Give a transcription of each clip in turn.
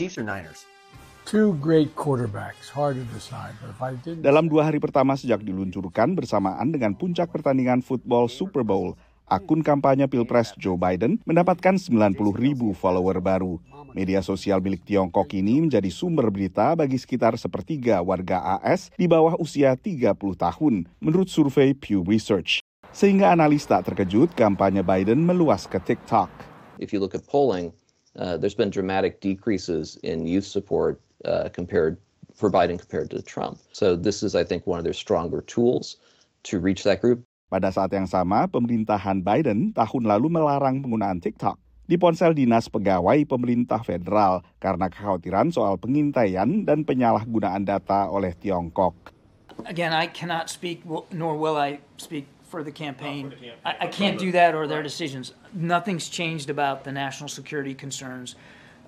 Chiefs or Niners? Two great quarterbacks, hard to decide. But if I didn't... Dalam dua hari pertama sejak diluncurkan bersamaan dengan puncak pertandingan football Super Bowl, akun kampanye Pilpres Joe Biden mendapatkan 90 ribu follower baru. Media sosial milik Tiongkok ini menjadi sumber berita bagi sekitar sepertiga warga AS di bawah usia 30 tahun, menurut survei Pew Research. Sehingga analis tak terkejut kampanye Biden meluas ke TikTok. If you look at polling, uh, there's been dramatic decreases in youth support uh, compared for Biden compared to Trump. So this is, I think, one of their stronger tools to reach that group. Pada saat yang sama, pemerintahan Biden tahun lalu melarang penggunaan TikTok di ponsel dinas pegawai pemerintah federal karena kekhawatiran soal pengintaian dan penyalahgunaan data oleh Tiongkok. Again, I cannot speak, nor will I speak for the campaign. I, I can't do that or their decisions. Nothing's changed about the national security concerns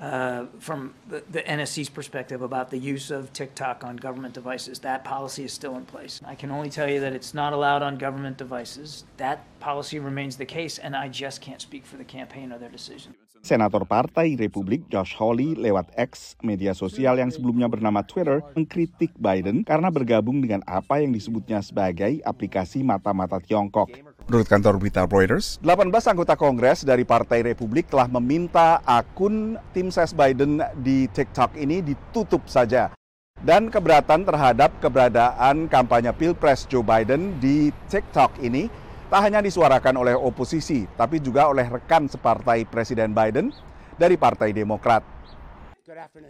uh, from the, the, NSC's perspective about the use of TikTok on government devices. That policy is still in place. I can only tell you that it's not allowed on government devices. That policy remains the case, and I just can't speak for the campaign or their decision. Senator Partai Republik Josh Hawley lewat X, media sosial yang sebelumnya bernama Twitter, mengkritik Biden karena bergabung dengan apa yang disebutnya sebagai aplikasi mata-mata Tiongkok. Menurut kantor berita Reuters, 18 anggota Kongres dari Partai Republik telah meminta akun tim ses Biden di TikTok ini ditutup saja. Dan keberatan terhadap keberadaan kampanye Pilpres Joe Biden di TikTok ini tak hanya disuarakan oleh oposisi, tapi juga oleh rekan separtai Presiden Biden dari Partai Demokrat.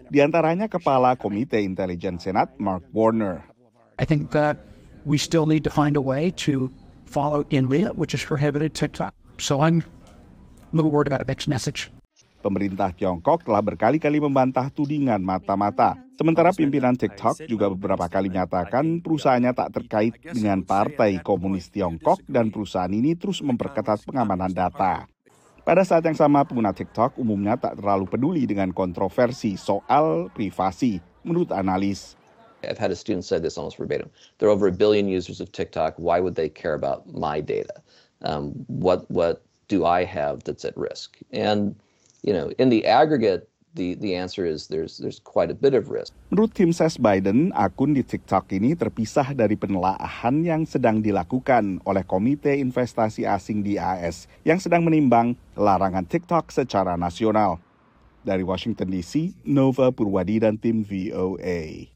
Di antaranya Kepala Komite Intelijen Senat Mark Warner. I think that we still need to find a way to follow India, which is prohibited TikTok. So I'm a little worried about a mixed message. Pemerintah Tiongkok telah berkali-kali membantah tudingan mata-mata. Sementara pimpinan TikTok juga beberapa kali menyatakan perusahaannya tak terkait dengan Partai Komunis Tiongkok dan perusahaan ini terus memperketat pengamanan data. Pada saat yang sama, pengguna TikTok umumnya tak terlalu peduli dengan kontroversi soal privasi, menurut analis. I've had a student say this almost verbatim. There are over a billion users of TikTok. Why would they care about my data? Um, what what do I have that's at risk? And you know, in the aggregate, the the answer is there's there's quite a bit of risk. Menurut tim ses Biden, akun di TikTok ini terpisah dari penelaahan yang sedang dilakukan oleh Komite Investasi Asing di AS yang sedang menimbang larangan TikTok secara nasional. Dari Washington DC, Nova Purwadi dan tim VOA.